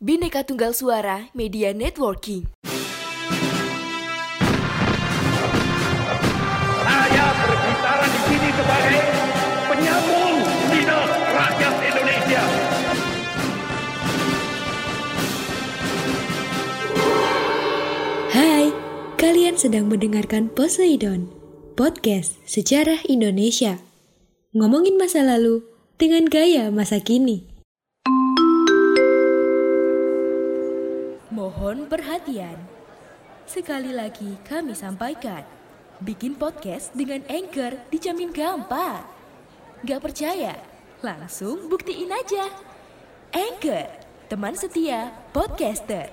Bineka Tunggal Suara Media Networking. Saya berbicara di sini sebagai penyambung lidah rakyat Indonesia. Hai, kalian sedang mendengarkan Poseidon, podcast sejarah Indonesia. Ngomongin masa lalu dengan gaya masa kini. Mohon perhatian. Sekali lagi kami sampaikan, bikin podcast dengan Anchor dijamin gampang. Gak percaya? Langsung buktiin aja. Anchor, teman setia podcaster.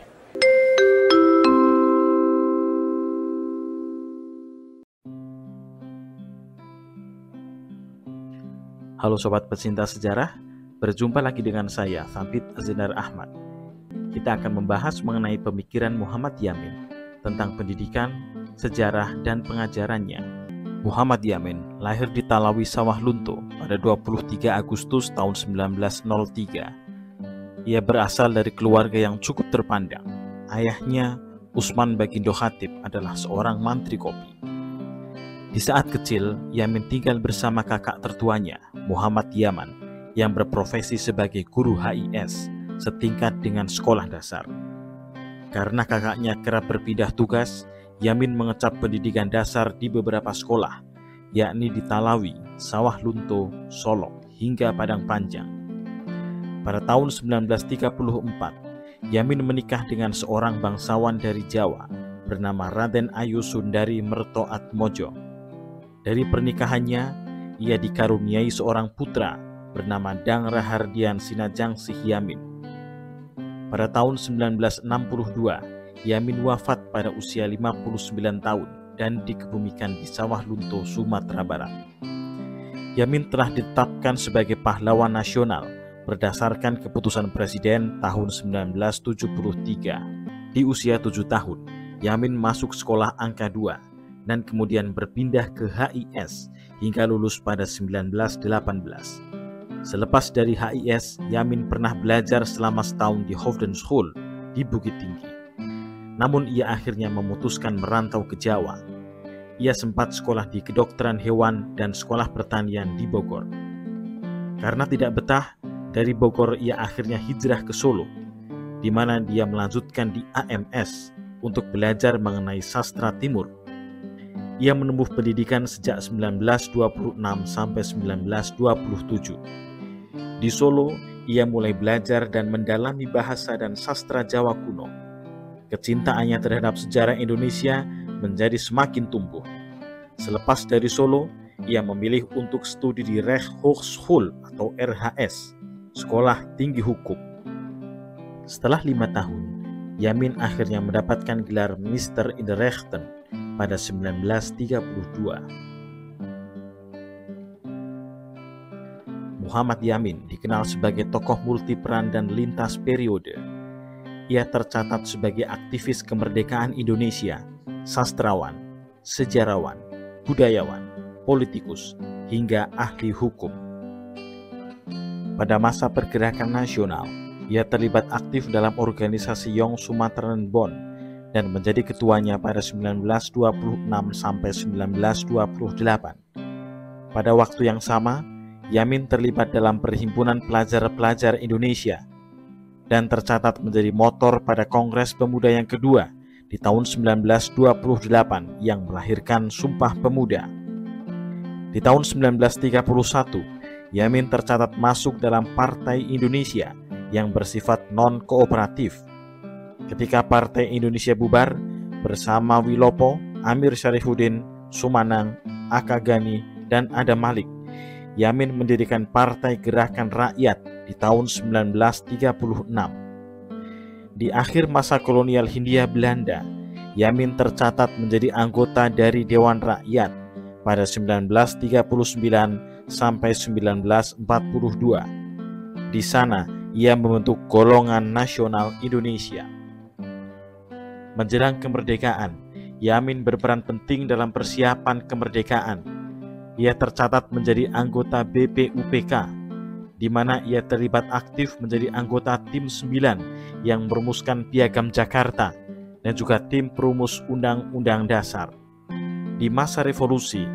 Halo sobat pecinta sejarah, berjumpa lagi dengan saya, Sambit Azinar Ahmad. Kita akan membahas mengenai pemikiran Muhammad Yamin tentang pendidikan, sejarah, dan pengajarannya. Muhammad Yamin lahir di Talawi Sawah Lunto pada 23 Agustus tahun 1903. Ia berasal dari keluarga yang cukup terpandang. Ayahnya, Usman Bagindo Khatib, adalah seorang mantri kopi. Di saat kecil, Yamin tinggal bersama kakak tertuanya, Muhammad Yaman, yang berprofesi sebagai guru HIS, setingkat dengan sekolah dasar. Karena kakaknya kerap berpindah tugas, Yamin mengecap pendidikan dasar di beberapa sekolah, yakni di Talawi, Sawah Lunto, Solok, hingga Padang Panjang. Pada tahun 1934, Yamin menikah dengan seorang bangsawan dari Jawa bernama Raden Ayu Sundari Merto Atmojo dari pernikahannya, ia dikaruniai seorang putra bernama Dang Rahardian Sinajang Yamin. Pada tahun 1962, Yamin wafat pada usia 59 tahun dan dikebumikan di Sawah Lunto, Sumatera Barat. Yamin telah ditetapkan sebagai pahlawan nasional berdasarkan keputusan Presiden tahun 1973. Di usia 7 tahun, Yamin masuk sekolah angka 2 dan kemudian berpindah ke HIS hingga lulus pada 1918. Selepas dari HIS, Yamin pernah belajar selama setahun di Hovden School di Bukit Tinggi. Namun ia akhirnya memutuskan merantau ke Jawa. Ia sempat sekolah di kedokteran hewan dan sekolah pertanian di Bogor. Karena tidak betah, dari Bogor ia akhirnya hijrah ke Solo, di mana dia melanjutkan di AMS untuk belajar mengenai sastra timur ia menempuh pendidikan sejak 1926 sampai 1927. Di Solo, ia mulai belajar dan mendalami bahasa dan sastra Jawa kuno. Kecintaannya terhadap sejarah Indonesia menjadi semakin tumbuh. Selepas dari Solo, ia memilih untuk studi di Rechtshochschule atau RHS, Sekolah Tinggi Hukum. Setelah lima tahun, Yamin akhirnya mendapatkan gelar Mister in the Rechten pada 1932. Muhammad Yamin dikenal sebagai tokoh multiperan dan lintas periode. Ia tercatat sebagai aktivis kemerdekaan Indonesia, sastrawan, sejarawan, budayawan, politikus, hingga ahli hukum. Pada masa pergerakan nasional, ia terlibat aktif dalam organisasi Young Sumatran Bond dan menjadi ketuanya pada 1926 sampai 1928. Pada waktu yang sama, Yamin terlibat dalam Perhimpunan Pelajar-Pelajar Indonesia dan tercatat menjadi motor pada Kongres Pemuda yang kedua di tahun 1928 yang melahirkan Sumpah Pemuda. Di tahun 1931, Yamin tercatat masuk dalam Partai Indonesia yang bersifat non-kooperatif Ketika Partai Indonesia bubar bersama Wilopo, Amir Syarifuddin, Sumanang, Akagani, dan Adam Malik, Yamin mendirikan Partai Gerakan Rakyat di tahun 1936. Di akhir masa kolonial Hindia Belanda, Yamin tercatat menjadi anggota dari Dewan Rakyat pada 1939 sampai 1942. Di sana, ia membentuk Golongan Nasional Indonesia. Menjelang kemerdekaan, Yamin berperan penting dalam persiapan kemerdekaan. Ia tercatat menjadi anggota BPUPK, di mana ia terlibat aktif menjadi anggota tim 9 yang merumuskan Piagam Jakarta dan juga tim perumus Undang-Undang Dasar. Di masa revolusi,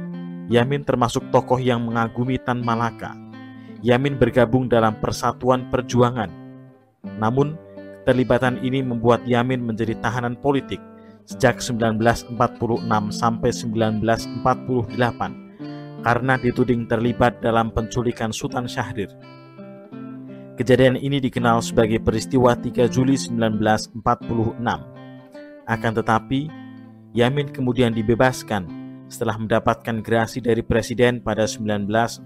Yamin termasuk tokoh yang mengagumi Tan Malaka. Yamin bergabung dalam Persatuan Perjuangan. Namun, keterlibatan ini membuat Yamin menjadi tahanan politik sejak 1946 sampai 1948 karena dituding terlibat dalam penculikan Sultan Syahrir. Kejadian ini dikenal sebagai peristiwa 3 Juli 1946. Akan tetapi, Yamin kemudian dibebaskan setelah mendapatkan gerasi dari presiden pada 1948.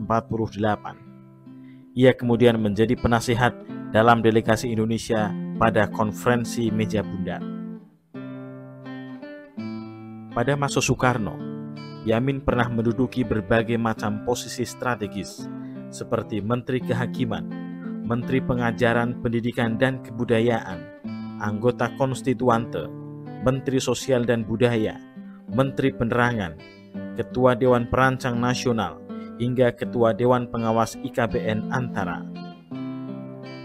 Ia kemudian menjadi penasihat dalam delegasi Indonesia pada konferensi meja bundar. Pada masa Soekarno, Yamin pernah menduduki berbagai macam posisi strategis, seperti Menteri Kehakiman, Menteri Pengajaran Pendidikan dan Kebudayaan, anggota konstituante, Menteri Sosial dan Budaya, Menteri Penerangan, Ketua Dewan Perancang Nasional, hingga Ketua Dewan Pengawas IKBN Antara.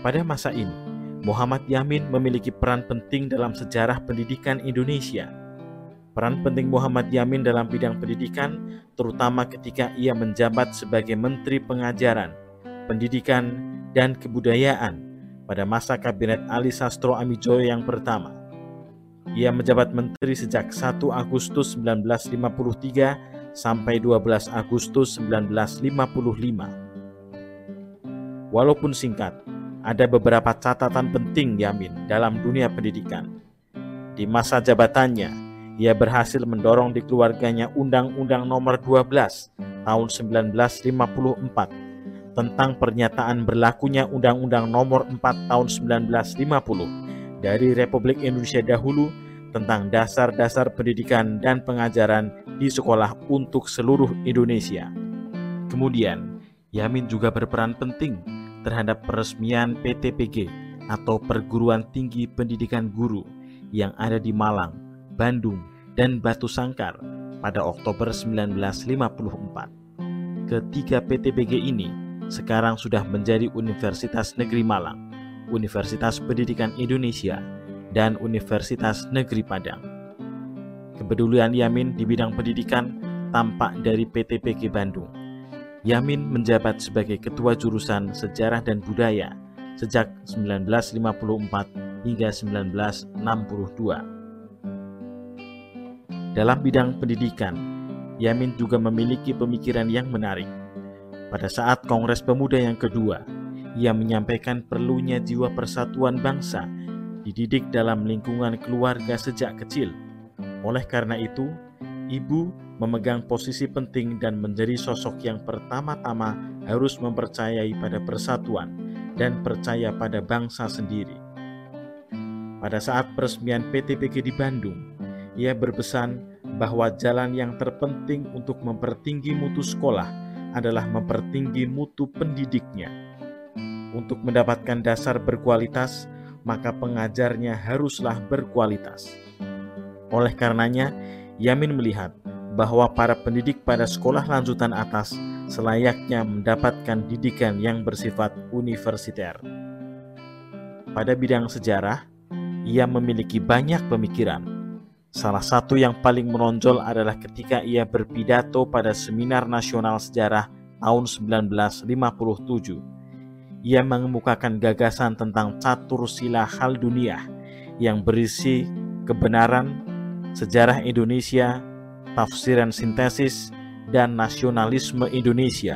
Pada masa ini, Muhammad Yamin memiliki peran penting dalam sejarah pendidikan Indonesia – Peran penting Muhammad Yamin dalam bidang pendidikan, terutama ketika ia menjabat sebagai Menteri Pengajaran, Pendidikan, dan Kebudayaan pada masa Kabinet Ali Sastro Amijoyo yang pertama. Ia menjabat menteri sejak 1 Agustus 1953 sampai 12 Agustus 1955. Walaupun singkat, ada beberapa catatan penting Yamin dalam dunia pendidikan. Di masa jabatannya, ia berhasil mendorong di keluarganya Undang-Undang Nomor 12 tahun 1954 tentang pernyataan berlakunya Undang-Undang Nomor 4 tahun 1950 dari Republik Indonesia dahulu tentang dasar-dasar pendidikan dan pengajaran di sekolah untuk seluruh Indonesia. Kemudian, Yamin juga berperan penting terhadap peresmian PTPG atau Perguruan Tinggi Pendidikan Guru yang ada di Malang, Bandung, dan Batu Sangkar pada Oktober 1954. Ketiga PTBG ini sekarang sudah menjadi Universitas Negeri Malang, Universitas Pendidikan Indonesia, dan Universitas Negeri Padang. Kepedulian Yamin di bidang pendidikan tampak dari PTPG Bandung. Yamin menjabat sebagai Ketua Jurusan Sejarah dan Budaya sejak 1954 hingga 1962. Dalam bidang pendidikan, Yamin juga memiliki pemikiran yang menarik. Pada saat Kongres Pemuda yang kedua, ia menyampaikan perlunya jiwa persatuan bangsa dididik dalam lingkungan keluarga sejak kecil. Oleh karena itu, ibu memegang posisi penting dan menjadi sosok yang pertama-tama harus mempercayai pada persatuan dan percaya pada bangsa sendiri. Pada saat peresmian PTPG di Bandung, ia berpesan bahwa jalan yang terpenting untuk mempertinggi mutu sekolah adalah mempertinggi mutu pendidiknya. Untuk mendapatkan dasar berkualitas, maka pengajarnya haruslah berkualitas. Oleh karenanya, Yamin melihat bahwa para pendidik pada sekolah lanjutan atas selayaknya mendapatkan didikan yang bersifat universiter. Pada bidang sejarah, ia memiliki banyak pemikiran Salah satu yang paling menonjol adalah ketika ia berpidato pada Seminar Nasional Sejarah tahun 1957. Ia mengemukakan gagasan tentang catur sila hal dunia yang berisi kebenaran, sejarah Indonesia, tafsiran sintesis, dan nasionalisme Indonesia.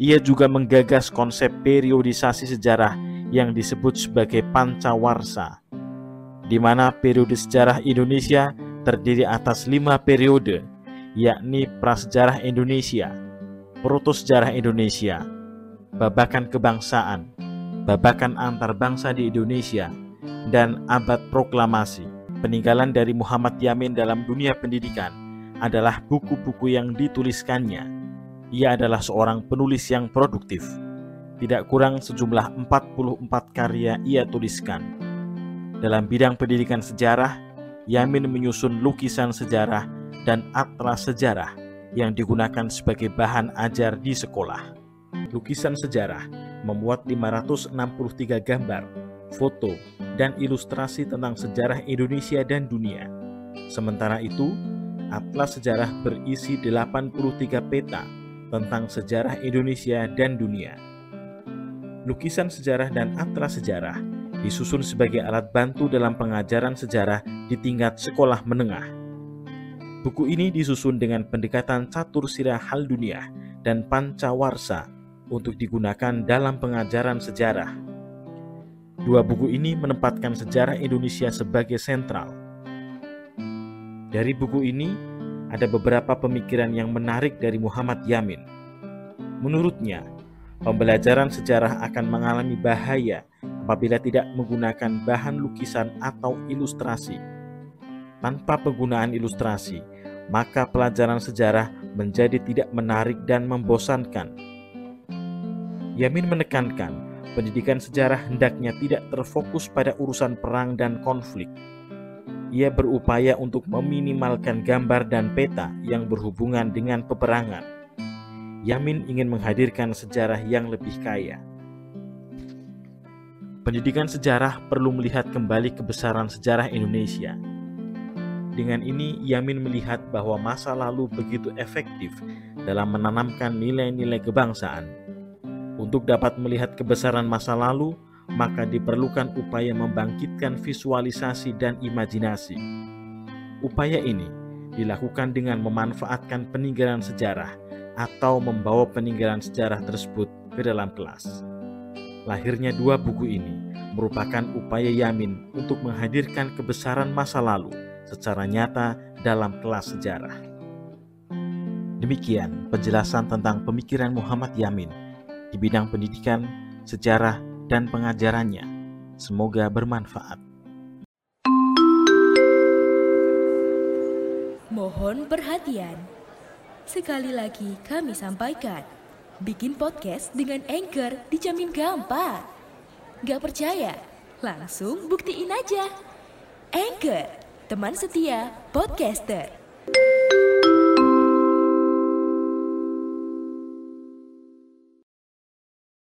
Ia juga menggagas konsep periodisasi sejarah yang disebut sebagai pancawarsa di mana periode sejarah Indonesia terdiri atas lima periode, yakni prasejarah Indonesia, protosejarah Indonesia, babakan kebangsaan, babakan antar bangsa di Indonesia, dan abad proklamasi. Peninggalan dari Muhammad Yamin dalam dunia pendidikan adalah buku-buku yang dituliskannya. Ia adalah seorang penulis yang produktif. Tidak kurang sejumlah 44 karya ia tuliskan dalam bidang pendidikan sejarah, Yamin menyusun lukisan sejarah dan atlas sejarah yang digunakan sebagai bahan ajar di sekolah. Lukisan sejarah memuat 563 gambar, foto, dan ilustrasi tentang sejarah Indonesia dan dunia. Sementara itu, Atlas Sejarah berisi 83 peta tentang sejarah Indonesia dan dunia. Lukisan sejarah dan atlas sejarah disusun sebagai alat bantu dalam pengajaran sejarah di tingkat sekolah menengah. Buku ini disusun dengan pendekatan catur sirah hal dunia dan pancawarsa untuk digunakan dalam pengajaran sejarah. Dua buku ini menempatkan sejarah Indonesia sebagai sentral. Dari buku ini, ada beberapa pemikiran yang menarik dari Muhammad Yamin. Menurutnya, pembelajaran sejarah akan mengalami bahaya apabila tidak menggunakan bahan lukisan atau ilustrasi. Tanpa penggunaan ilustrasi, maka pelajaran sejarah menjadi tidak menarik dan membosankan. Yamin menekankan, pendidikan sejarah hendaknya tidak terfokus pada urusan perang dan konflik. Ia berupaya untuk meminimalkan gambar dan peta yang berhubungan dengan peperangan. Yamin ingin menghadirkan sejarah yang lebih kaya. Pendidikan sejarah perlu melihat kembali kebesaran sejarah Indonesia. Dengan ini, Yamin melihat bahwa masa lalu begitu efektif dalam menanamkan nilai-nilai kebangsaan. Untuk dapat melihat kebesaran masa lalu, maka diperlukan upaya membangkitkan visualisasi dan imajinasi. Upaya ini dilakukan dengan memanfaatkan peninggalan sejarah atau membawa peninggalan sejarah tersebut ke dalam kelas. Lahirnya dua buku ini merupakan upaya Yamin untuk menghadirkan kebesaran masa lalu secara nyata dalam kelas sejarah. Demikian penjelasan tentang pemikiran Muhammad Yamin di bidang pendidikan, sejarah, dan pengajarannya. Semoga bermanfaat. Mohon perhatian. Sekali lagi kami sampaikan Bikin podcast dengan Anchor dijamin gampang. Gak percaya? Langsung buktiin aja. Anchor, teman setia podcaster.